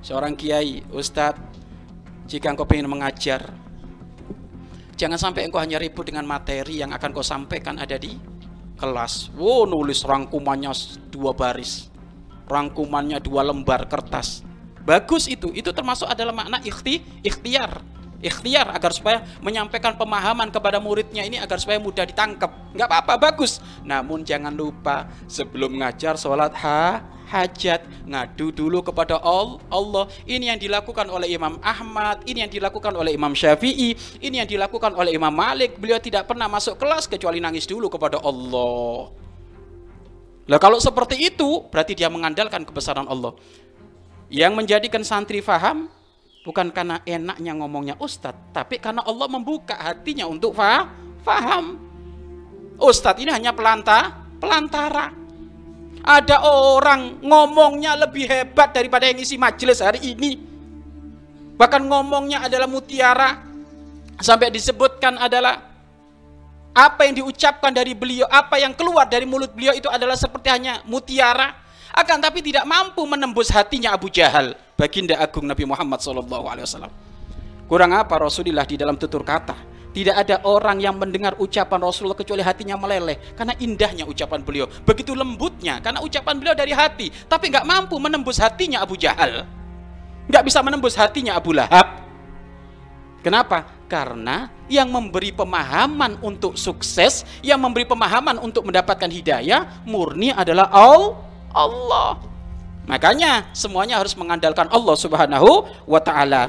seorang kiai, ustadz, jika engkau ingin mengajar, jangan sampai engkau hanya ribut dengan materi yang akan kau sampaikan ada di kelas. Wow, nulis rangkumannya dua baris, rangkumannya dua lembar kertas. Bagus itu, itu termasuk adalah makna ikhti, ikhtiar ikhtiar agar supaya menyampaikan pemahaman kepada muridnya ini agar supaya mudah ditangkap nggak apa-apa bagus namun jangan lupa sebelum ngajar sholat ha hajat ngadu dulu kepada Allah ini yang dilakukan oleh Imam Ahmad ini yang dilakukan oleh Imam Syafi'i ini yang dilakukan oleh Imam Malik beliau tidak pernah masuk kelas kecuali nangis dulu kepada Allah Nah kalau seperti itu berarti dia mengandalkan kebesaran Allah yang menjadikan santri faham bukan karena enaknya ngomongnya ustadz, tapi karena Allah membuka hatinya untuk fa faham. Ustadz ini hanya pelanta, pelantara. Ada orang ngomongnya lebih hebat daripada yang isi majelis hari ini. Bahkan ngomongnya adalah mutiara. Sampai disebutkan adalah apa yang diucapkan dari beliau, apa yang keluar dari mulut beliau itu adalah seperti hanya mutiara akan tapi tidak mampu menembus hatinya Abu Jahal baginda agung Nabi Muhammad SAW kurang apa Rasulullah di dalam tutur kata tidak ada orang yang mendengar ucapan Rasulullah kecuali hatinya meleleh karena indahnya ucapan beliau begitu lembutnya karena ucapan beliau dari hati tapi nggak mampu menembus hatinya Abu Jahal nggak bisa menembus hatinya Abu Lahab kenapa karena yang memberi pemahaman untuk sukses yang memberi pemahaman untuk mendapatkan hidayah murni adalah Allah. Makanya semuanya harus mengandalkan Allah Subhanahu wa taala.